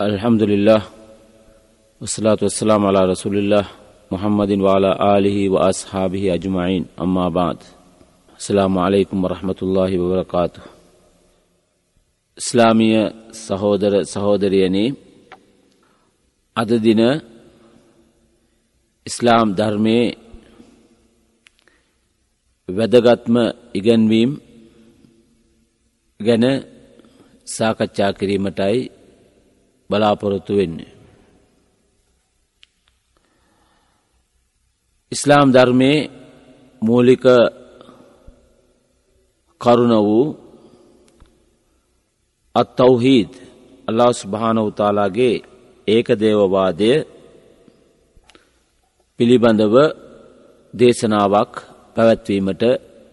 الحمد لله والصلاة والسلام على رسول الله محمد وعلى آله وأصحابه أجمعين أما بعد السلام عليكم ورحمة الله وبركاته ඉස්ලාමිය සහෝදර සහෝදරියනි අද දින ඉස්ලාම් ධර්මයේ වැදගත්ම ඉගැන්වීම් ගැන සාකච්ඡා කිරීමටයි බලාපොරොත්තු වෙන්නේ. ඉස්ලාම් ධර්මයේ මූලික කරුණ වූ අත්තවහීද අල්ලා ස්භාන උතාලාගේ ඒක දේවවාදය පිළිබඳව දේශනාවක් පැවැත්වීමට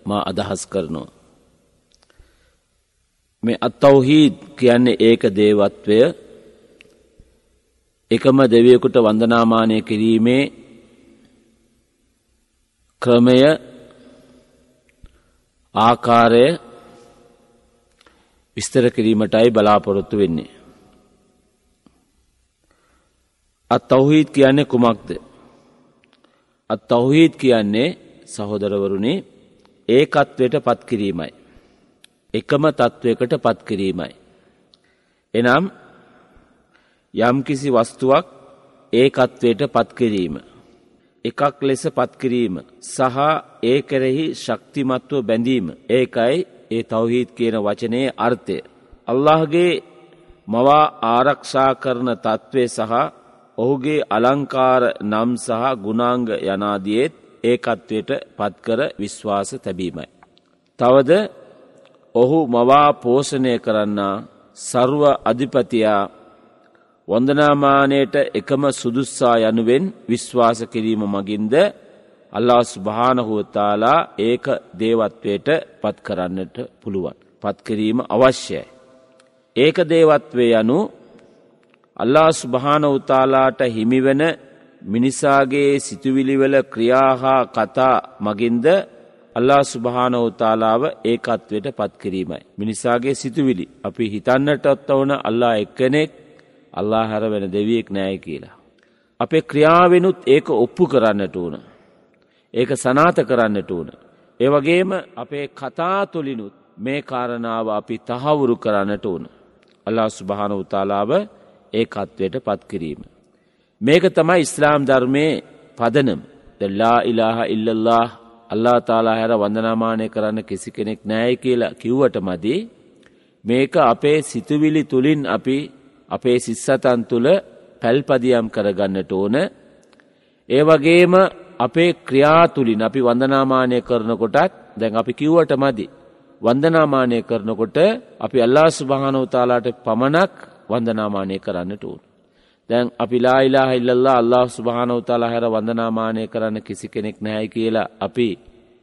මා අදහස් කරනවා. මේ අත්තවහීද කියන්නේ ඒක දේවත්වය එකම දෙවියකුට වන්දනාමානය කිරීමේ ක්‍රමය ආකාරය විස්තර කිරීමටයි බලාපොරොත්තු වෙන්නේ. අත් අවහිත් කියන්නේ කුමක්ද. අත් අවහිත් කියන්නේ සහෝදරවරුණේ ඒකත්වයට පත්කිරීමයි. එකම තත්ත්වයකට පත්කිරීමයි. එනම් යම්කිසි වස්තුවක් ඒකත්වයට පත්කිරීම. එකක් ලෙස පත්කිරීම සහ ඒ කෙරෙහි ශක්තිමත්ව බැඳීම ඒකයි ඒ තවහිත් කියන වචනයේ අර්ථය. අල්لهගේ මවා ආරක්ෂා කරන තත්ත්වය සහ ඔහුගේ අලංකාර නම් සහ ගුණාංග යනාදියේත් ඒකත්වයට පත්කර විශ්වාස තැබීමයි. තවද ඔහු මවා පෝෂණය කරන්නා සර්ව අධිපතියා වන්දනාමානයට එකම සුදුස්සා යනුවෙන් විශ්වාස කිරීම මගින්ද අල්ලා ස්භානහුවතාලා ඒක දේවත්වයට පත් කරන්නට පුළුවන්. පත්කිරීම අවශ්‍යයි. ඒක දේවත්වේ යනු අල්ලා ස්භාන උතාලාට හිමිවන මිනිසාගේ සිතුවිලිවල ක්‍රියාහා කතා මගින්ද අල්ලා ස්භානවතාලාව ඒකත්වයට පත්කිරීමයි. මිනිසාගේ සිතුවිලි අපි හිතන්නට ඔත්ත වන අල්ලා එක්කනෙක් අල්ලා හැර වෙන දෙවියෙක් නෑ කියලා. අපේ ක්‍රියාවෙනුත් ඒක ඔප්පු කරන්නට ඕන. ඒක සනාත කරන්නට ඕන. ඒවගේම අපේ කතා තුළිනුත් මේ කාරණාව අපි තහවුරු කරන්නට ඕන. අල්ලා ස්ුභාන උතාලාව ඒකත්වයට පත්කිරීම. මේක තමයි ඉස්ලාම් ධර්මය පදනම් දෙල්ලා ඉලාහ ඉල්ලල්له අල්ලා තාලා හැර වන්දනාමානය කරන්න කිසි කෙනෙක් නෑය කියලා කිව්වට මදී මේක අපේ සිතුවිලි තුළින් අපි අපේ සිස්සතන් තුළ පැල්පදියම් කරගන්නට ඕන ඒ වගේම අපේ ක්‍රියාතුලින් අපි වන්දනාමානය කරනකොටත් දැන් අපි කිව්වට මදි. වන්දනාමානය කරනකොට අපි අල්ලා ස්භානවතාලාට පමණක් වන්දනාමානය කරන්නට ඕන. දැන් අපි ලායිලා හිල්ලල්ලා අල්له ස්භානවතාලා හැර වන්දනාමානය කරන්න කිසි කෙනෙක් නැහැ කියලා අපි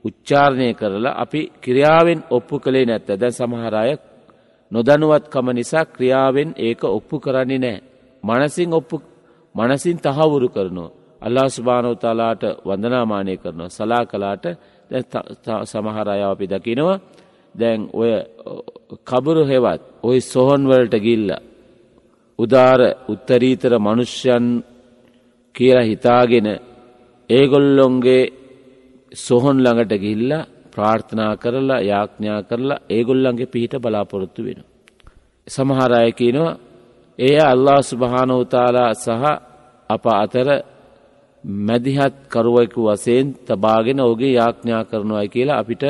උච්චාරණය කරලා අපි ක්‍රියාවෙන් ඔප්පු කළේ නැත්ත දැන් සමහරය නොදනුවත්කම නිසා ක්‍රියාවෙන් ඒක ඔප්පු කරන්නේ නෑ. මනසින් ඔප්පු මනසින් තහවුරු කරනවා. අල්ලා ස්භානවතාලාට වන්දනාමානය කරනවා. සලා කලාට සමහර අය අපි දකිනවා දැන් ඔය කබුරු හෙවත් ඔයි සොහොන්වලට ගිල්ල. උදාර උත්තරීතර මනුෂ්‍යයන් කියලා හිතාගෙන ඒගොල්ලොන්ගේ සොහොන් ළඟට ගිල්ල ප්‍රාර්ථනා කරලා යාඥා කරලා ඒගොල්ලන්ගේ පිහිට බලාපොරොත්තු වෙන. සමහර අය කියනවා එය අල්ලා ස්භානවතාලා සහ අප අතර මැදිහත් කරුවයකු වසයෙන් තබාගෙන ඔගේ යාඥා කරනවයි කියලා අපිට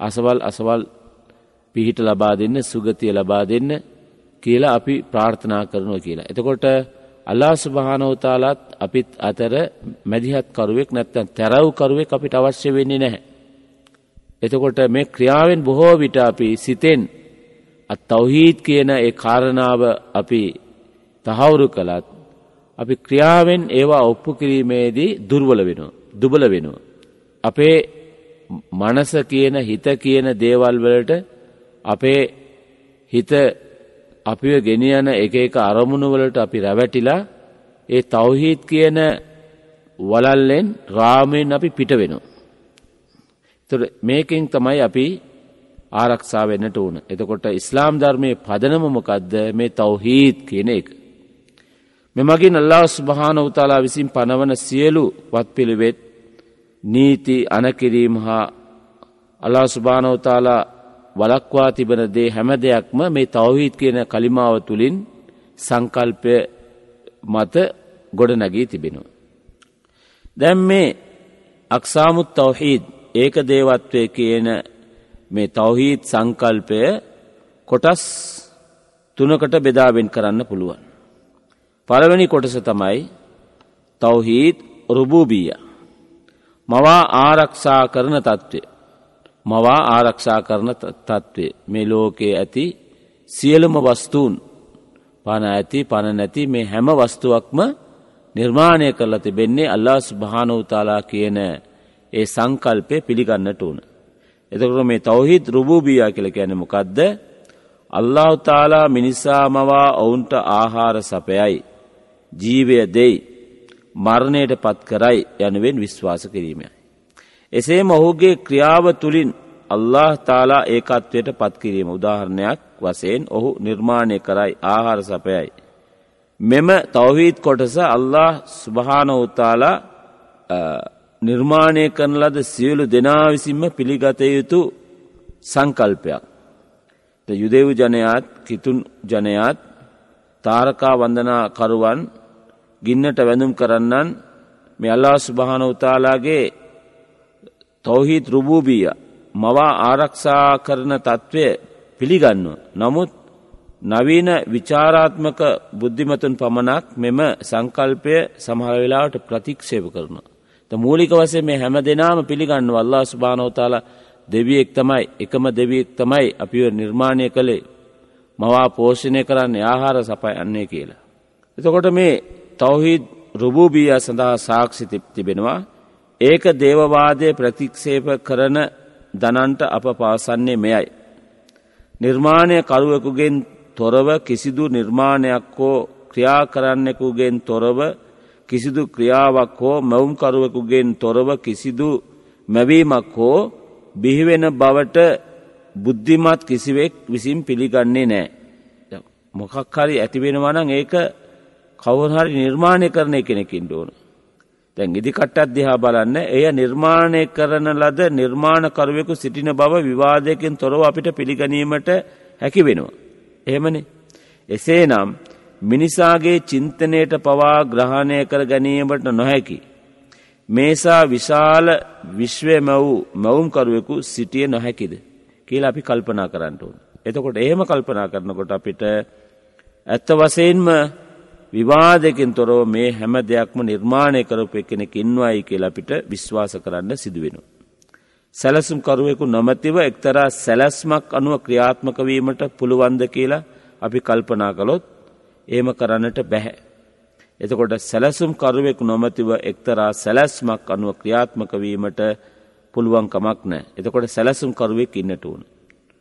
අසවල් අසවල් පිහිට ලබා දෙන්න සුගතිය ලබා දෙන්න කියලා අපි ප්‍රාර්ථනා කරනවා කියලා. එතකොට අල්ලා ස්භානවතාලත් අපිත් අතර මැදිහත් කරුවෙක් නැත්තන් තැරව් කරුවෙක් අපිට අවශ්‍ය වෙන්නේ නැහැ. එතකොට මේ ක්‍රියාවෙන් බොහෝ විට අපි සිතෙන් අත් තවහීත් කියන ඒ කාරණාව අපි තහවුරු කළත් අපි ක්‍රියාවෙන් ඒවා ඔප්පු කිරීමේදී දුර්වල වෙනවා දුබල වෙනවා. අපේ මනස කියන හිත කියන දේවල් වලට අපේ හිත අපිව ගෙනියන එක එක අරමුණුවලට අපි රැවැටිලා ඒ තවහිත් කියන වලල්ලෙන් රාමයෙන් අපි පිට වෙනවා. තුර මේකින් තමයි අපි ආරක්ෂා වෙන්නට ඕන. එතකොට ඉස්ලාම් ධර්මයේ පදනම මොකක්ද මේ තවහීත් කියන එක. මෙමගින් අල්ලා ස්භාන උතාලා විසින් පනවන සියලු වත් පිළිවෙත් නීති අනකිරීම හා අල්ලා ස්භානවතාලා වලක්වා තිබන දේ හැම දෙයක්ම මේ තවහිත් කියන කලිමාව තුළින් සංකල්පය මත ගොඩ නැගී තිබෙනවා. දැම් මේ අක්සාමුත් තවහිත් ඒක දේවත්වය කියන මේ තවහිත් සංකල්පය කොටස් තුනකට බෙදාවෙන් කරන්න පුළුවන්. පළවෙනි කොටස තමයි තවහිත් රුබූබීය. මවා ආරක්ෂා කරන තත්ත්වය. මවා ආරක්ෂා කරන තත්ත්වය මේ ලෝකයේ ඇති සියලුම වස්තුූන් පණ ඇති පණ නැති මේ හැම වස්තුවක්ම නිර්මාණය කරලා තිබෙන්නේ අල්ලා ස්භානවතාලා කියන ඒ සංකල්පය පිළිගන්නට ඕන. එතකොට මේ තවහිත් රුබූබියා කියලා කියන්නේ මොකද්ද? අල්ලාහ් තාලා මිනිසා මවා ඔවුන්ට ආහාර සපයයි. ජීවය දෙයි. මරණයටපත් කරයි යනුවෙන් විශ්වාස කිරීමයි. එසේම ඔහුගේ ක්‍රියාව තුලින් අල්ලාහ් තාලා ඒකත්වයට පත් කිරීම උදාහරණයක් වශයෙන් ඔහු නිර්මාණය කරයි ආහාර සපයයි. මෙම තවහීත් කොටස අල්له ස්භානවතාලා නිර්මාණය කරන ලද සියලු දෙනා විසින්ම පිළිගත යුතු සංකල්පයක්. යුදෙව් ජනයාත් කිතුන් ජනයාත් තාරකා වන්දනා කරුවන් ගින්නට වැඳුම් කරන්නන් මේ අල්ලා ස්භාන උතාලාගේ තවහිත් රුබූබීය මවා ආරක්ෂා කරන තත්ත්වය පිළිගන්නුව. නමුත් නවීන විචාරාත්මක බුද්ධිමතුන් පමණක් මෙම සංකල්පය සමහර වෙලාවට ප්‍රතික්ෂේප කරන. ත මූලික වසේ මේ හැම දෙනාම පිළිගන්න අල්ලා ස්භානෝතාලා දෙවියෙක් තමයි එකම දෙවියෙක් තමයි අපිව නිර්මාණය කළේ මවා පෝෂණය කරන්නේ ආහාර සපයන්නේ කියලා. එතකොට මේ තවහිත් රුබූබීය සඳහා සාක්ෂි තිබෙනවා ඒක දේවවාදය ප්‍රතික්ෂේප කරන දනන්ට අප පවසන්නේ මෙයයි. නිර්මාණය කරුවෙකුගෙන් තොරව කිසිදු නිර්මාණයක් හෝ ක්‍රියා කරන්නෙකුගෙන් තොරව කිසිදු ක්‍රියාවක් හෝ මැවුම්කරුවෙකුගෙන් තොරව කිසිදු මැවීමක් හෝ බිහිවෙන බවට බුද්ධිමත් කිසිවෙක් විසින් පිළිගන්නේ නෑ. මොකක් හරි ඇතිවෙනවනං ඒක කවහරි නිර්මාණය කරණය කෙනෙකින් ඕන. දැන් ඉදිකට්ට අධ්‍යා බලන්න එය නිර්මාණය කරන ලද නිර්මාණකරුවෙකු සිටින බව විවාදයකින් තොරව අපිට පිළිගනීමට හැකි වෙනවා. එහෙමනේ. එසේ නම් මිනිසාගේ චින්තනයට පවා ග්‍රහණය කර ගැනීමට නොහැකි. මේසා විශාල විශ්වය මැවූ මැවුම්කරුවෙකු සිටිය නොහැකිද. කියලා අපි කල්පනා කරන්න ඕන. එතකොට එහෙම කල්පනා කරනකොට අපිට ඇත්ත වසයෙන්ම විවාදකින් තොරව මේ හැම දෙයක්ම නිර්මාණය කරපු එකෙනෙ ඉන්වයි කියලා අපිට විශ්වාස කරන්න සිදුවෙන. සැලසුම් කරුවෙකු නොමැතිව එක්තරා සැලැස්මක් අනුව ක්‍රියාත්මකවීමට පුළුවන්ද කියලා අපි කල්පනා කළොත් ඒම කරන්නට බැහැ. එතකොට සැලසුම් කරුවෙකු නොමැතිව එක්තරා සැලැස්මක් අනුව ක්‍රියාත්මකවීමට පුළුවන්කමක් නෑ. එතකොට සැලසුම් කරුවෙක් ඉන්නට වුණ.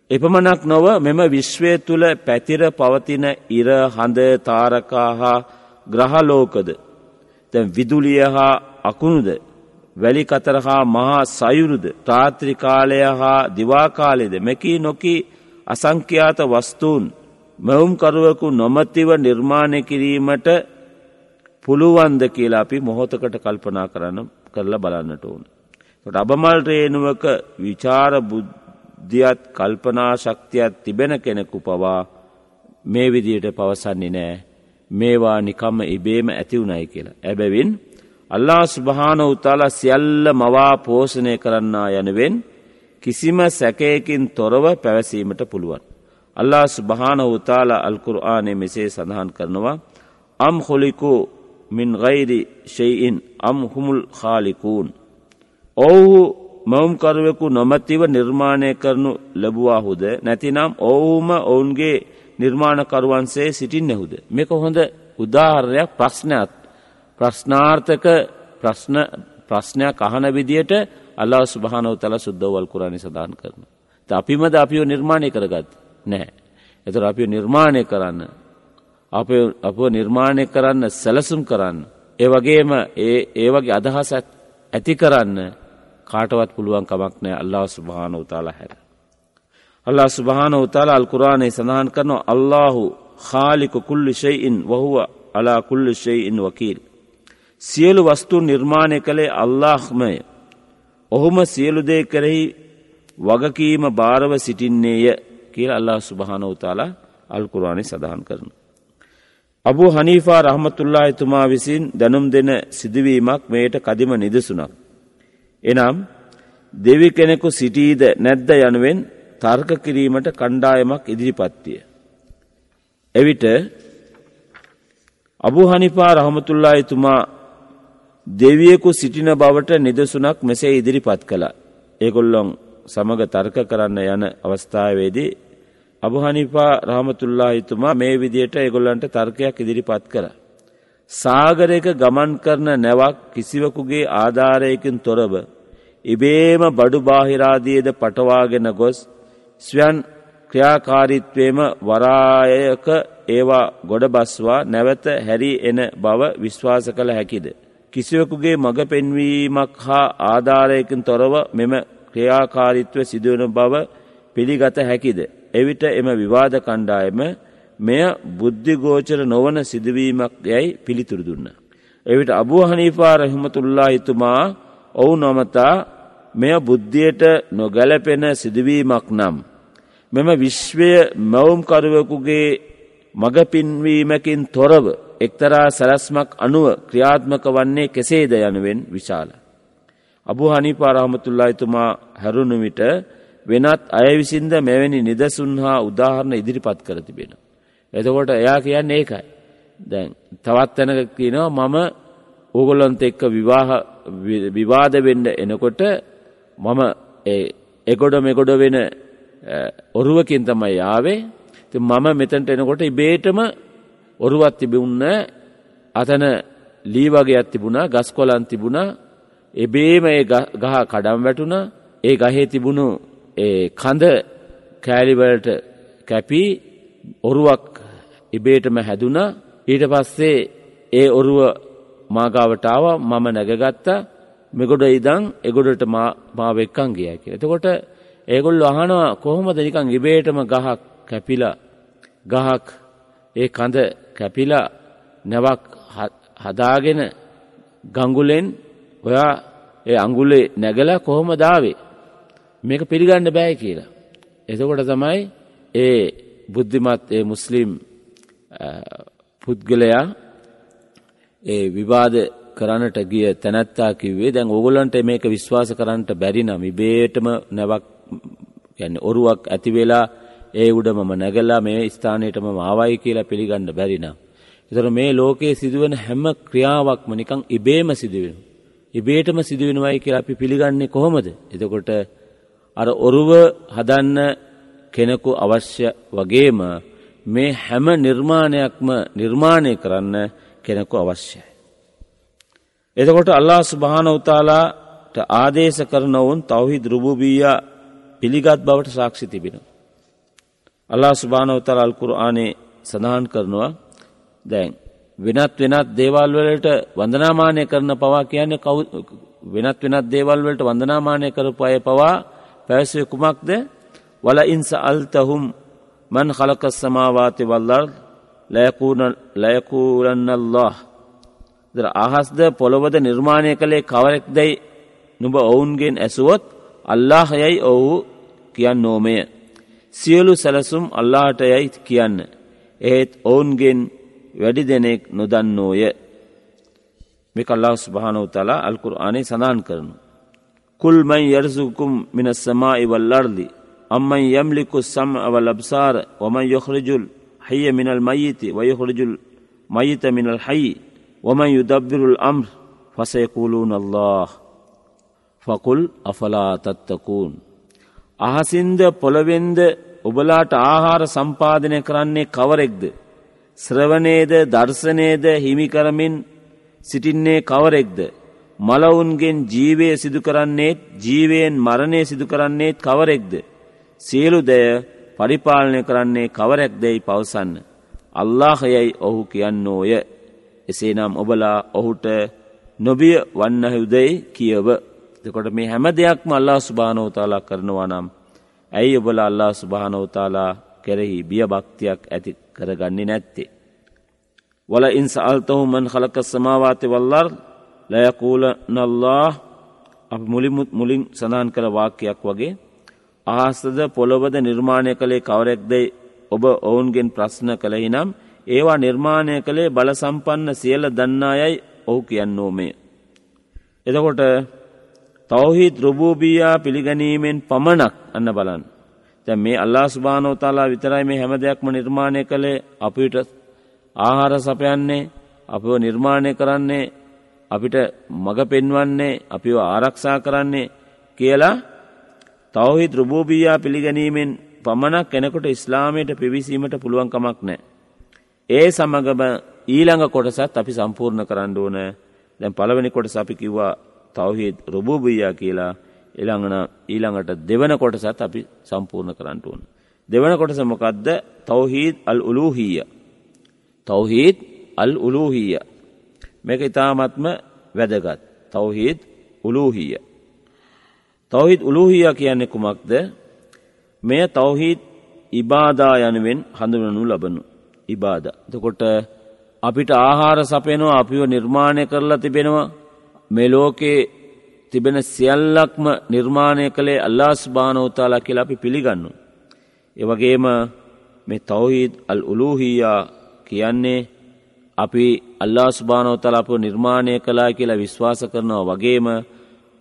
එපමණක් නොව මෙම විශ්වය තුළ පැතිර පවතින ඉර හඳ තාරකා හා ග්‍රහලෝකද තැ විදුලිය හා අකුණුද වැලි කතර හා මහා සයුරුද ත්‍රාත්‍රිකාලය හා දිවාකාලෙද මෙකී නොකී අසංඛ්‍යාත වස්තුූන් මැවුම්කරුවකු නොමතිව නිර්මාණය කිරීමට පුළුවන්ද කියලා අපි මොහොතකට කල්පනා කරන්න කරලා බලන්නට ඕන. අබමල් රේනුවක විචාර බුද්ධියත් කල්පනා ශක්තියත් තිබෙන කෙනෙකු පවා මේ විදියට පවසන්නේ නෑ මේවා නිකම්ම ඉබේම ඇතිවුණයි කියලා. ඇබැවින් අල්ලා ස්භාන උතාලා සියල්ල මවා පෝෂණය කරන්නා යනුවෙන් කිසිම සැකයකින් තොරව පැවසීමට පුළුවන්. අල්ලා ස්භාන උතාලා අල්කුර ආනේ මෙසේ සඳහන් කරනවා අම් හොලිකු මින් ගෛරි ශෙයින් අම් හුමුල් խාලිකූන්. ඔවුහු මවුම්කරුවෙකු නොමැතිව නිර්මාණය කරනු ලැබවාහුද නැතිනම් ඔවුහුම ඔවුන්ගේ නිර්මාණකරුවන්සේ සිටින් නැහුද. මේක හොඳ උදාහරණයක් ප්‍රශ්නයක් ප්‍රශ්නාර්ථක ප්‍රශ්න ප්‍රශ්නයක් අහන විදියට අල්ලා ස්භානව තල සුද්දවල් කුරණි සදාන් කරන. අපිමද අපිෝ නිර්මාණය කරගත් නෑ. එතර අපි නිර්මාණය කරන්න. අප අප නිර්මාණය කරන්න සැලසුම් කරන්න. ඒ වගේම ඒ වගේ අදහසත් ඇති කරන්න කාටවත් පුළුවන් කමක් නෑ අල්ලා ස්භාන උතාලා හැර. අල්ලා ස්භාන උතාල අල්කුරාණය සඳහන් කරනවා අල්ලාහු خාලික කුල්ලි ශයින් වහුව අලා කුල්ලු ෂයින් වකීල්. සියලු වස්තු නිර්මාණය කළේ අල්ලාහ්මය. ඔහුම සියලු දේ කෙරෙහි වගකීම භාරව සිටින්නේය කියල අල්له සුභානවතාලා අල්කුරවාණි සඳහන් කරන. අබු හනීෆා රහමතුල්ලා එතුමා විසින් දැනුම් දෙන සිදුවීමක් මේට කදිම නිදසුනක්. එනම් දෙවි කෙනෙකු සිටීද නැද්ද යනුවෙන් තර්ක කිරීමට කණ්ඩායමක් ඉදිරිපත්තිය. එවිට අබු හනිපා රහමතුල්ලා එතුමා දෙවියෙකු සිටින බවට නිදසුනක් මෙසේ ඉදිරිපත් කළ. ඒගොල්ලොන් සමග තර්ක කරන්න යන අවස්ථාවේදී අබහනිපා රහමතුල්ලා හිතුමා මේ විදියට ඒගොල්ලන්ට තර්කයක් ඉදිරිපත් කර. සාගරයක ගමන් කරන නැවක් කිසිවකුගේ ආධාරයකින් තොරව ඉබේම බඩු බාහිරාදියද පටවාගෙන ගොස් ස්වයන් ක්‍රියාකාරිත්වයම වරායක ඒවා ගොඩ බස්වා නැවත හැරී එන බව විශ්වාස කළ හැකිද. කිසිවකුගේ මඟ පෙන්වීමක් හා ආධාරයකින් තොරව මෙම ක්‍රියාකාරිත්ව සිදුවන බව පිළිගත හැකිද. එවිට එම විවාද කණ්ඩායම මෙය බුද්ධිගෝචර නොවන සිදුවීමක් යැයි පිළිතුරු දුන්න. එවිට අබූ හනීපා රහිමතුල්ලා හිතුමා ඔවු නොමතා මෙය බුද්ධියට නොගැලපෙන සිදුවීමක් නම්. මෙම විශ්වය මැවුම්කරුවකුගේ මඟ පින්වීමකින් තොරව එක්තරා සැලස්මක් අනුව ක්‍රියාත්මක වන්නේ කෙසේද යනුවෙන් විශාල. අබු හනිපා රහමතුල්ලා එතුමා හැරුණු විට වෙනත් අය විසින්ද මෙවැනි නිදසුන් හා උදාහරණ ඉදිරිපත් කර තිබෙන. එතකොට එයා කියන්න ඒකයි. දැන් තවත් තැනක කියනවා මම ඕගොල්ලොන්ත එක්ක විවාහ විවාද වෙන්න එනකොට මම එකොඩ මෙකොඩ වෙන ඔරුවකින් තමයි යාවේ මම මෙතැන්ට එනකොට ඉබේටම ඔරුවත් තිබුන්න අතන ලීවගේයක් තිබුණා ගස් කොලන් තිබුණා එබේම ඒ ගහ කඩම් වැටුණ ඒ ගහේ තිබුණු කඳ කෑලිවලට කැපී ඔරුවක් ඉබේටම හැදුන ඊට පස්සේ ඒ ඔරුව මාගාවටාව මම නැගගත්තා මෙගොඩ ඉදං එගොඩට මාව එක්කන් ගිය කිය. එතකොට ඒගොල්ල අහනවා කොහොමද නිකං ඉබේටම ගහක් කැපිලා ගහක් ඒ කඳ කැපිලා නැවක් හදාගෙන ගංගුලෙන් ඔයා ඒ අංගුලේ නැගලා කොහොම දාවේ මේක පිළිගන්න බෑ කියලා. එතකොට තමයි ඒ බුද්ධිමත් ඒ මුස්ලිම් පුද්ගලයා ඒ විවාද කරන්නට ගිය තැනැත්තා කිව්වේ දැන් ඕගොල්ලන්ට මේක විශ්වාස කරන්නට බැරි නම් ඉබේටම නැවක් කියන්නේ ඔරුවක් ඇති වෙලා ඒ උඩ මම නැගලා මේ ස්ථානයටම ආවයි කියලා පිළිගන්න බැරි නම්. ඒතර මේ ලෝකයේ සිදුවෙන හැම ක්‍රියාවක්ම නිකන් ඉබේම සිදුවෙනවා. ඉබේටම සිදුවෙනවයි කියලා අපි පිළිගන්නේ කොහොමද? එතකොට අර ඔරුව හදන්න කෙනෙකු අවශ්‍ය වගේම මේ හැම නිර්මාණයක්ම නිර්මාණය කරන්න කෙනෙකු අවශ්‍යයි. එතකොට අල්ලා ස්භානවතාලාට ආදේශ කරනවුන් තවහි දෘභූබීය පිළිගත් බවට සාක්ෂි තිබෙන. අල්ලා ස්භානවතල අල්කුර ආනේ සඳහන් කරනවා දැන් වෙනත් වෙනත් දේවල් වලට වන්දනාමානය කරන පවා කියන්නේ කවු වෙනත් වෙනත් දේවල් වලට වන්දනාමානය කරපු අය පවා පැවසේ කුමක්ද වල ඉන්ස අල්තහුම් මන් හලකස් සමාවාති වල්ලර් ලයකූරන්නල්له දර අහස්ද පොළොවද නිර්මාණය කළේ කවරෙක් දැයි නුබ ඔවුන්ගෙන් ඇසුවොත් අල්له යැයි ඔවු කියන්න නෝමය. සියලු සැලසුම් අල්ලාට යැයි කියන්න. එහෙත් ඔවුන්ගෙන් වැඩි දෙනෙක් නොදන්නෝය. මේක අල්ලාහ් සුබ්හානහු තාලා අල් කුර්ආනයේ සඳහන් කරනවා. කුල් මන් යර්සුකුම් මින සමා ඉවල් අර්දි අම්මන් යම්ලිකු සම් අවල් අබ්සාර වමන් යොහරජුල් حي من الميت ويخرج الميت من الحي ومن يدبر الأمر فسيقولون الله فقل أفلا تتقون අහසින්ද පොළවෙන්ද ඔබලාට ආහාර සම්පාදනය කරන්නේ කවරෙක්ද ශ්‍රවණේද දර්ශනයේද හිමි කරමින් සිටින්නේ කවරෙක්ද මලවුන්ගෙන් ජීවය සිදු කරන්නේත් ජීවයෙන් මරණය සිදු කරන්නේත් කවරෙක්ද සියලු දෙය පරිපාලනය කරන්නේ කවරැක් දැයි පවසන්න. අල්ලාහයයි ඔහු කියන්නෝය. එසේනම් ඔබලා ඔහුට නොබිය වන්නහයුදැයි කියව. දෙකොට මේ හැම දෙයක්ම අල්ලා ස්භානෝතාලා කරනවා නම්. ඇයි ඔබල අල්ලා ස්භානෝතාලා කෙරෙහි බිය භක්තියක් ඇති කරගන්නේ නැත්තේ. වල ඉන් සල්තහු මන් හලක සමාවාති වල්ලර් ලයකූල නල්له අප මුලිමුත් මුලින් සඳහන් කළ වාක්‍යයක් වගේ අහස්තද පොළොවද නිර්මාණය කළේ කවරෙක්දයි ඔබ ඔවුන්ගෙන් ප්‍රශ්න කළෙහි නම් ඒවා නිර්මාණය කළේ බල සම්පන්න සියල දන්නායයි ඔහු කියන්නෝමය. එතකොට තවහිත් රුබූබීයා පිළිගැනීමෙන් පමණක් අන්න බලන්න. තැ මේ අල්ලා ස්භානෝතාලා විතරයි මේ හැම දෙයක්ම නිර්මාණය කළේ අපිට ආහාර සපයන්නේ අපව නිර්මාණය කරන්නේ අපිට මඟ පෙන්වන්නේ අපිව ආරක්ෂා කරන්නේ කියලා තවහිත් රුබූබීයා පිළිගැනීමෙන් පමණක් කෙනෙකොට ඉස්ලාමයට පිවිසීමට පුළුවන්කමක් නෑ. ඒ සමගම ඊළඟ කොටසත් අපි සම්පූර්ණ කරන්න ඕන දැන් පළවෙනි කොටස අපි කිව්වා තවහිත් රුබූබීයා කියලා ඊළඟන ඊළඟට දෙවන කොටසත් අපි සම්පූර්ණ කරන්න ඕන. දෙවන කොටස මොකක්ද තවහිත් අල් උලූහීය. තවහිත් අල් උලූහීය. මේක ඉතාමත්ම වැදගත්. තවහිත් උලූහීය. තවහිත් උලූහිය කියන්නේ කුමක්ද මෙය තවහිත් ඉබාදා යනුවෙන් හඳුනනු ලබනු ඉබාද. දකොට අපිට ආහාර සපයනවා අපිව නිර්මාණය කරලා තිබෙනවා මේ ලෝකේ තිබෙන සියල්ලක්ම නිර්මාණය කළේ අල්ලාස් භානෝතාලා කියලා අපි පිළිගන්නු. එවගේම මේ තවහිත් අල් උලූහියා කියන්නේ අපි අල්ලා ස්භානෝතල අප නිර්මාණය කලා කියලා විශ්වාස කරනවා වගේම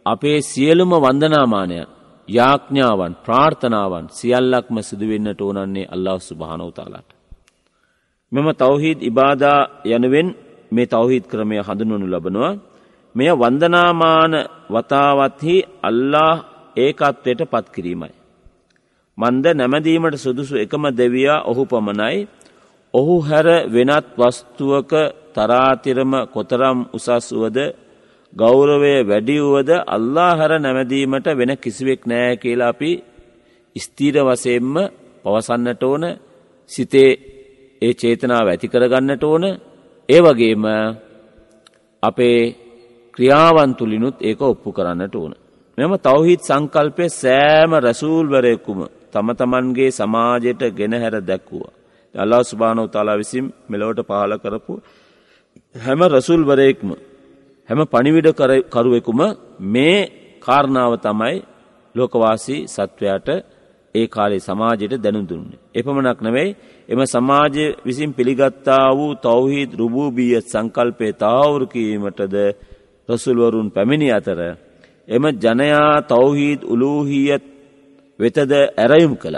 අපේ සියලුම වන්දනාමානය යාඥාවන් ප්‍රාර්ථනාවන් සියල්ලක්ම සිදුවෙන්නට ඕනන්නේ අල්ලා ස්භානෝතාලාට. මෙම තවහිත් ඉබාදා යනුවෙන් මේ තවහිත් ක්‍රමය හඳුනනු ලබනවා මෙය වන්දනාමාන වතාවත්හි අල්له ඒකත්වයට පත් කිරීමයි. මන්ද නැමදීමට සුදුසු එකම දෙවයා ඔහු පමණයි ඔහු හැර වෙනත් වස්තුවක තරාතිරම කොතරම් උසස් වුවද ගෞරවය වැඩිවුවද අල්ලා හැර නැමදීමට වෙන කිසිවෙක් නෑ කියලා අපි ස්තීර වසයෙන්ම පවසන්නට ඕන සිතේ ඒ චේතනාව ඇති කරගන්නට ඕන ඒ වගේම අපේ ක්‍රියාවන්තුලිනුත් ඒක ඔප්පු කරන්නට ඕන. මෙම තවහිත් සංකල්පය සෑම රැසූල්වරයකුම තම තමන්ගේ සමාජයට ගෙනහැර දැක්වුවා. අල්ලා ස්භානව තාලා විසින් මෙලොවට පහල කරපු හැම රසුල්වරයෙක්ම හැම පනිවිඩ කරුවෙකුම මේ කාරණාව තමයි ලෝකවාසී සත්වයාට ඒ කාලේ සමාජයට දැනුදුන්නේ. එපමණක් නෙවෙයි එම සමාජය විසින් පිළිගත්තා වූ තවහිත් රුබූබීය සංකල්පය තාවුරු කීමටද රසුල්වරුන් පැමිණි අතර එම ජනයා තවහිත් උලූහියත් වෙතද ඇරයුම් කළ.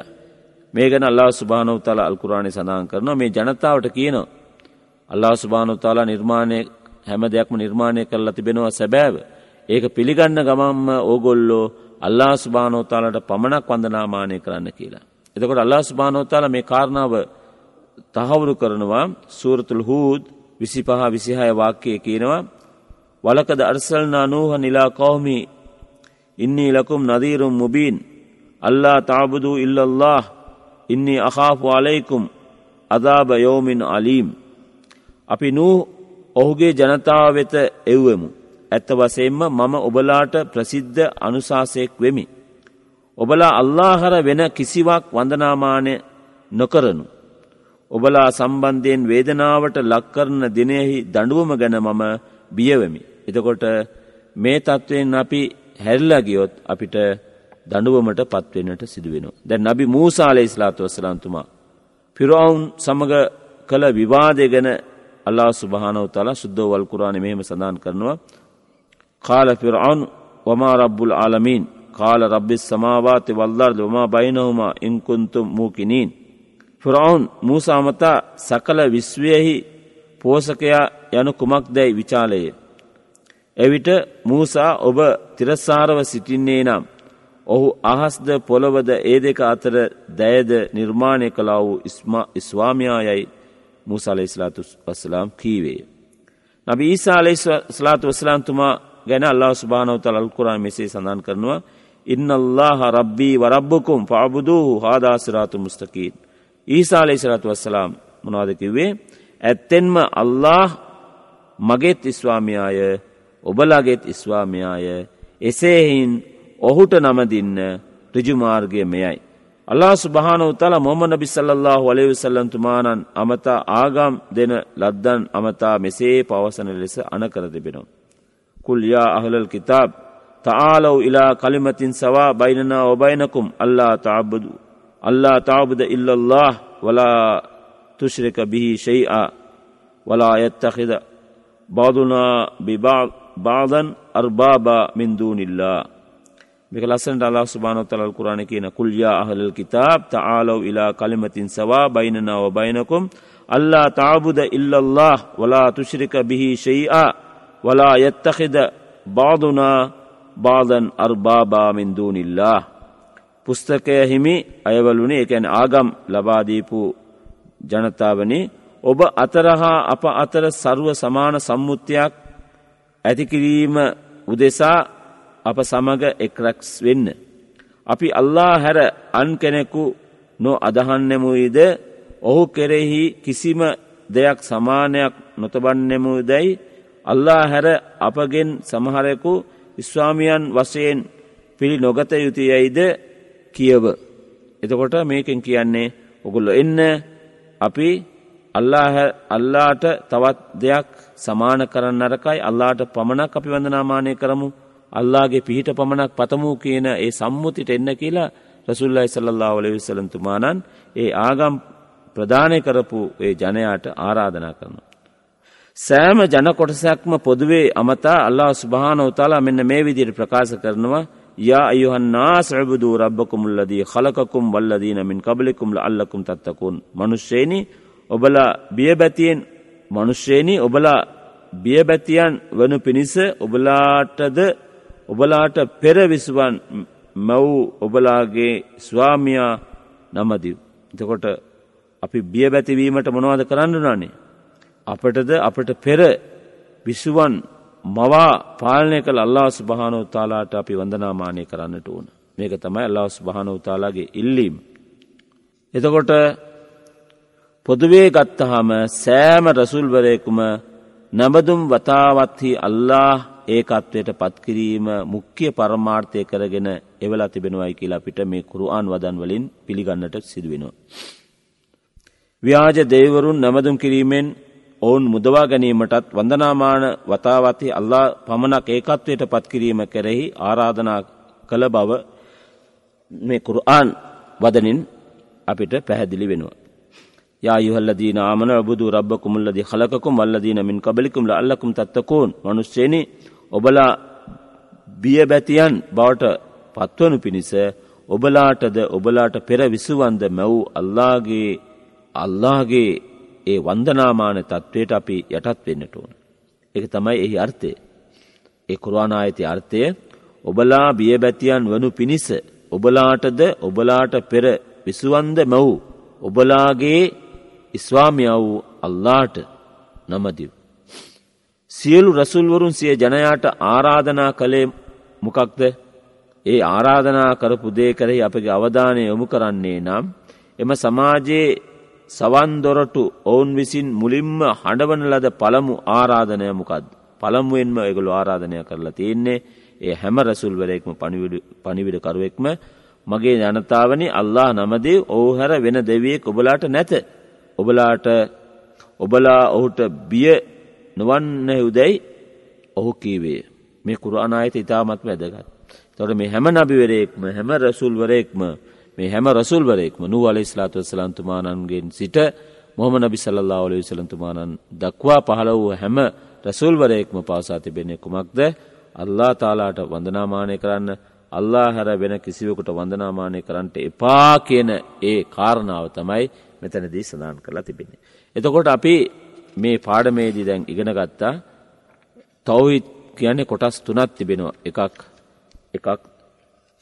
මේ ගැන අල්ලා සුභානව තල අල්කුරාණය සඳහන් කරනවා මේ ජනතාවට කියනවා. අල්ලා සුභානව තාලා නිර්මාණය හැම දෙයක්ම නිර්මාණය කරලා තිබෙනවා සැබෑව. ඒක පිළිගන්න ගමම්ම ඕගොල්ලෝ අල්ලා සුභානෝතාලට පමණක් වන්දනාමානය කරන්න කියලා. එතකොට අල්ලා සුභානෝතාල මේ කාරණාව තහවුරු කරනවා සූරතුල් හූද් විසි පහ විසිහය වාක්‍යය කියනවා වලකද අර්සල්නා නූහ නිලා කෝමි ඉන්නී ලකුම් නදීරුම් මුබීන් අල්ලා තාබුදූ ඉල්ලල්له ඉන්නේ අකාපු අලයිකුම් අදාබ යෝමින් අලීම්. අපි නූ ඔහුගේ ජනතාව වෙත එව්වමු. ඇත්ත වසයෙන්ම මම ඔබලාට ප්‍රසිද්ධ අනුශාසයෙක් වෙමි. ඔබලා අල්ලාහර වෙන කිසිවක් වන්දනාමානය නොකරනු. ඔබලා සම්බන්ධයෙන් වේදනාවට ලක්කරන දිනෙහි දඩුවම ගැන මම බියවමි. එතකොට මේ තත්ත්වයෙන් අපි හැල්ලගියොත් අපිට දඩුවමට පත්වෙන්නට සිදුවෙනවා. දැ නබි මූසාල ඉස්ලාතු වසලාන්තුමා. පිරවුන් සමඟ කළ විවාදය ගැන අල්ලා සුභානව තලා සුද්දෝ වල්කුරාණ මෙහෙම සඳහන් කරනවා. කාල පිරවුන් වමා රබ්බුල් ආලමීන් කාල රබ්බිස් සමාවාති වල්ලර්ද වමා බයිනවමා ඉංකුන්තු මූකිනීන්. ෆිරවුන් මූසාමතා සකල විශ්වයෙහි පෝසකයා යනු කුමක් දැයි විචාලයේ. එවිට මූසා ඔබ තිරස්සාරව සිටින්නේ නම් ඔහු අහස්ද පොළොවද ඒ දෙක අතර දැයද නිර්මාණය කලා වූ ඉස්වාමයා යයි මුසාල ඉස්ලාතු වසලාම් කීවේ. නබි ඊසාලේ ස්ලාතු වස්ලාන්තුමා ගැන අල්ලා ස්භානවතල අල්කුරා මෙසේ සඳන් කරනවා ඉන්න අල්له රබ්බී වරබ්බකුම් පාබුදූ හාදාසිරාතු මුස්තකීන්. ඊසාලේ ස්රාතු වස්සලාම් මොනාදකිවේ ඇත්තෙන්ම අල්له මගේත් ඉස්වාමයාය ඔබලාගේත් ඉස්වාමයාය එසේහින් ඔහුට නමදින්න ඍජුමාර්ගය මෙයයි. අල්ලා සුභානෝ තල මොමන බිසල්له වලේ විසල්ලන්තුමානන් අමතා ආගම් දෙන ලද්දන් අමතා මෙසේ පවසන ලෙස අනකර තිබෙනවා. කුල්යා අහලල් කිතාබ් تعالوا إلى كلمة سواء بيننا وبينكم ألا تعبدوا ألا تعبد إلا الله ولا تشرك به شيئا ولا يتخذ بعضنا ببعض بعضا أربابا من دون الله මේක ලස්සනට අල්ලාහ් සුබ්හානහු වතාලා කුරානයේ කියන කුල් යා අහලල් කිතාබ් තාලව් ඉලා කලිමතින් සවා බයිනනා ව බයිනකුම් අල්ලා තාබුද ඉල්ලල්ලාහ් වලා තුශ්රික බිහි ෂයිආ වලා යත්තඛිද බාදුනා බාදන් අර්බාබා මින් දූනිල්ලාහ් පුස්තකය හිමි අයවලුනි ඒ කියන්නේ ආගම් ලබා දීපු ජනතාවනි. ඔබ අතරහා අප අතර ਸਰව සමාන සම්මුතියක් ඇති කිරීම උදෙසා අප සමග එක්රක්ස් වෙන්න. අපි අල්ලා හැර අන් කෙනෙකු නො අදහන්නෙමුයිද ඔහු කෙරෙහි කිසිම දෙයක් සමානයක් නොතබන්නෙමු දැයි අල්ලා හැර අපගෙන් සමහරෙකු ඉස්වාමියන් වශයෙන් පිළි නොගත යුතුයයිද කියව. එතකොට මේකෙන් කියන්නේ ඔගුල්ල එන්න අපි අල්ලාට තවත් දෙයක් සමාන කරන්න අරකයි අල්ලාට පමණක් අපි වඳනාමානය කරමු අල්ලාගේ පිහිට පමණක් පතමූ කියන ඒ සම්මුතිට එන්න කියලා රසුල්ලයි සල්ලල්ලා ඔලවිස්සලම් තුමානන් ඒ ආගම් ප්‍රධානය කරපු ඒ ජනයාට ආරාධනා කරනවා. සෑම ජන කොටසක්ම පොදුවේ අමතා අල්ලා ස්භානවතාලා මෙන්න මේ විදිර ප්‍රකාශ කරනවා යා අයුහන්නා සැබුදූ රබ්බකුමුල්ලදී හලකකුම් වල්ලදීන මින් කබලිකුම්ල අල්ලකුම් තත්තකුන් මනුෂ්‍යේනි ඔබලා බියබැතියෙන් මනුෂ්‍යේනි ඔබලා බියබැතියන් වනු පිණිස ඔබලාටද ඔබලාට පෙරවිස්වන් මැව් ඔබලාගේ ස්වාමියා නමදිව්. එතකොට අපි බිය බැතිවීමට මොනවද කරන්නනානේ. අපටද අපට පෙර විසුවන් මවා පාලනය කළ අල්ලා ස්භානෝ තාලාට අපි වඳනාමානය කරන්නට ඕන. මේක තමයි අල්ලා ස්භානෝ තාලාගේ ඉල්ලීම. එතකොට පොදුවේ ගත්තහම සෑම රසුල්වරයකුම නබදුම් වතාවත්හි අල්له ඒකත්වයට පත්කිරීම මුක්්‍ය පරමාර්ථය කරගෙන එවලා තිබෙනවයි කියලා අපිට මේ කුරුආන් වදන් වලින් පිළිගන්නට සිදුවෙනවා. ව්‍යාජ දේවරුන් නමදුම් කිරීමෙන් ඔවුන් මුදවා ගැනීමටත් වන්දනාමාන වතාවති අල්ලා පමණක් ඒකත්වයට පත්කිරීම කෙරෙහි ආරාධනා කළ බව මේ කුරුආන් වදනින් අපිට පැහැදිලි වෙනවා. යා යුහල්ලදීන ආමන අබුදු රබ්බකුමුල්ලදී ඛලකකුම් වල්ලදීන මින් කබලිකුම් ලඅල්ලකුම් තත්තකූන් මනුස්සේනි ඔබලා බිය බැතියන් බවට පත්වනු පිණිස ඔබලාටද ඔබලාට පෙර විසුවන්ද මැව් අල්ලාගේ අල්ලාගේ ඒ වන්දනාමාන තත්ත්වයට අපි යටත් වෙන්නට ඕන. එක තමයි එහි අර්ථය. ඒ කුරවානායති අර්ථය ඔබලා බියබැතියන් වනු පිණිස ඔබලාටද ඔබලාට පෙර විසුවන්ද මැව් ඔබලාගේ ඉස්වාමිය වූ අල්ලාට නමදිව්. සියලු රසුල්වරුන් සිය ජනයාට ආරාධනා කළේ මොකක්ද ඒ ආරාධනා කරපු දේ කරෙහි අපගේ අවධානය යොමු කරන්නේ නම් එම සමාජයේ සවන්දොරටු ඔවුන් විසින් මුලින්ම හඬවන ලද පළමු ආරාධනය මොකක්ද. පළමුුවෙන්ම එගොලු ආරාධනය කරලා තියෙන්නේ ඒ හැම රසුල්වරයෙක්ම පනිවිඩ කරුවෙක්ම මගේ ජනතාවනි අල්له නමදේ ඔහු හැර වෙන දෙවියෙක් ඔබලාට නැත. ඔබලාට ඔබලා ඔහුට බිය නොවන්න හුදැයි ඔහු කීවේ මේ කුරානායත ඉතාමත් වැදගත්. තොට මේ හැම නබිවරයෙක්ම හැම රසුල්වරයෙක්ම මේ හැම රසුල්වරයෙක්ම නු අල ස්ලාතු සලන්තුමානන්ගෙන් සිට මොහම නබි සල්ලා ඔලි සලන්තුමානන් දක්වා පහළ වූ හැම රසුල්වරයෙක්ම පවසා තිබෙන්නේ කුමක්ද අල්ලා තාලාට වඳනාමානය කරන්න අල්ලා හැර වෙන කිසිවකුට වඳනාමානය කරන්නට එපා කියන ඒ කාරණාව තමයි මෙතනදී සඳහන් කරලා තිබෙන්නේ. එතකොට අපි මේ පාඩමේදී දැන් ඉගෙන ගත්තා. තවහිත් කියන්නේ කොටස් තුනක් තිබෙනවා. එකක් එකක්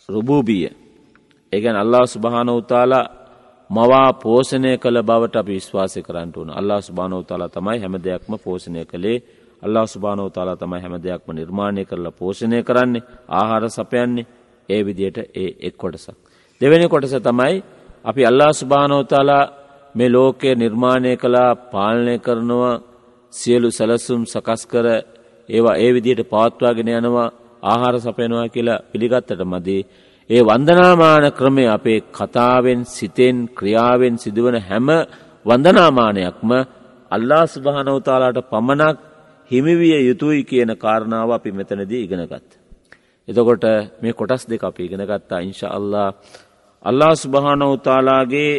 රුබූබිය. ඒගැන් අල්ලා සුභානවතාලා මවා පෝෂණය කළ බවට අපි විශ්වාසය කරන්නට වන අල්ලා සුභානවතාලා තමයි හැම දෙයක්ම පෝෂණය කළේ. අල්ලා සුභානවතාලා තමයි හැම දෙයක්ම නිර්මාණය කරලා පෝෂණය කරන්නේ ආහාර සපයන්නේ. ඒ විදියට ඒ එක් කොටසක්. දෙවැනි කොටස තමයි අපි අල්ලා සුභානෝතාලා මේ ලෝකය නිර්මාණය කලා පාලනය කරනවා සියලු සැලසුම් සකස් කර ඒවා ඒ විදියට පවත්වාගෙන යනවා ආහාර සපයනවා කියලා පිළිගත්තට මදී. ඒ වන්දනාමාන ක්‍රමය අපේ කතාවෙන් සිතෙන් ක්‍රියාවෙන් සිදුවන හැම වන්දනාමානයක්ම අල්ලා ස්භානවතාලාට පමණක් හිමිවිය යුතුයි කියන කාරණාව අපි මෙතනදී ඉගෙනගත්. එතකොට මේ කොටස් දෙක අපි ඉගෙනගත්තා ඉංශ අල්ලා අල්ලා ස්භානවතාලාගේ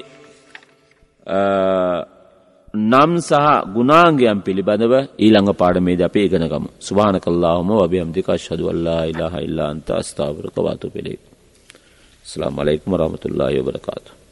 නම් සහ ගුණාංගයන් පිළිබඳව ඊළඟ පාඩමේද අපේ ඉගෙනගමු. සුභානකල්ලාහම වබයම්දික ශදු අල්ලා ඉලාහ ඉල්ලා අන්ත අස්ථාවරක වාතු පෙළේ. ස්ලාම් අලෙක්ම රහමතුල්ලා යොබරකාතු.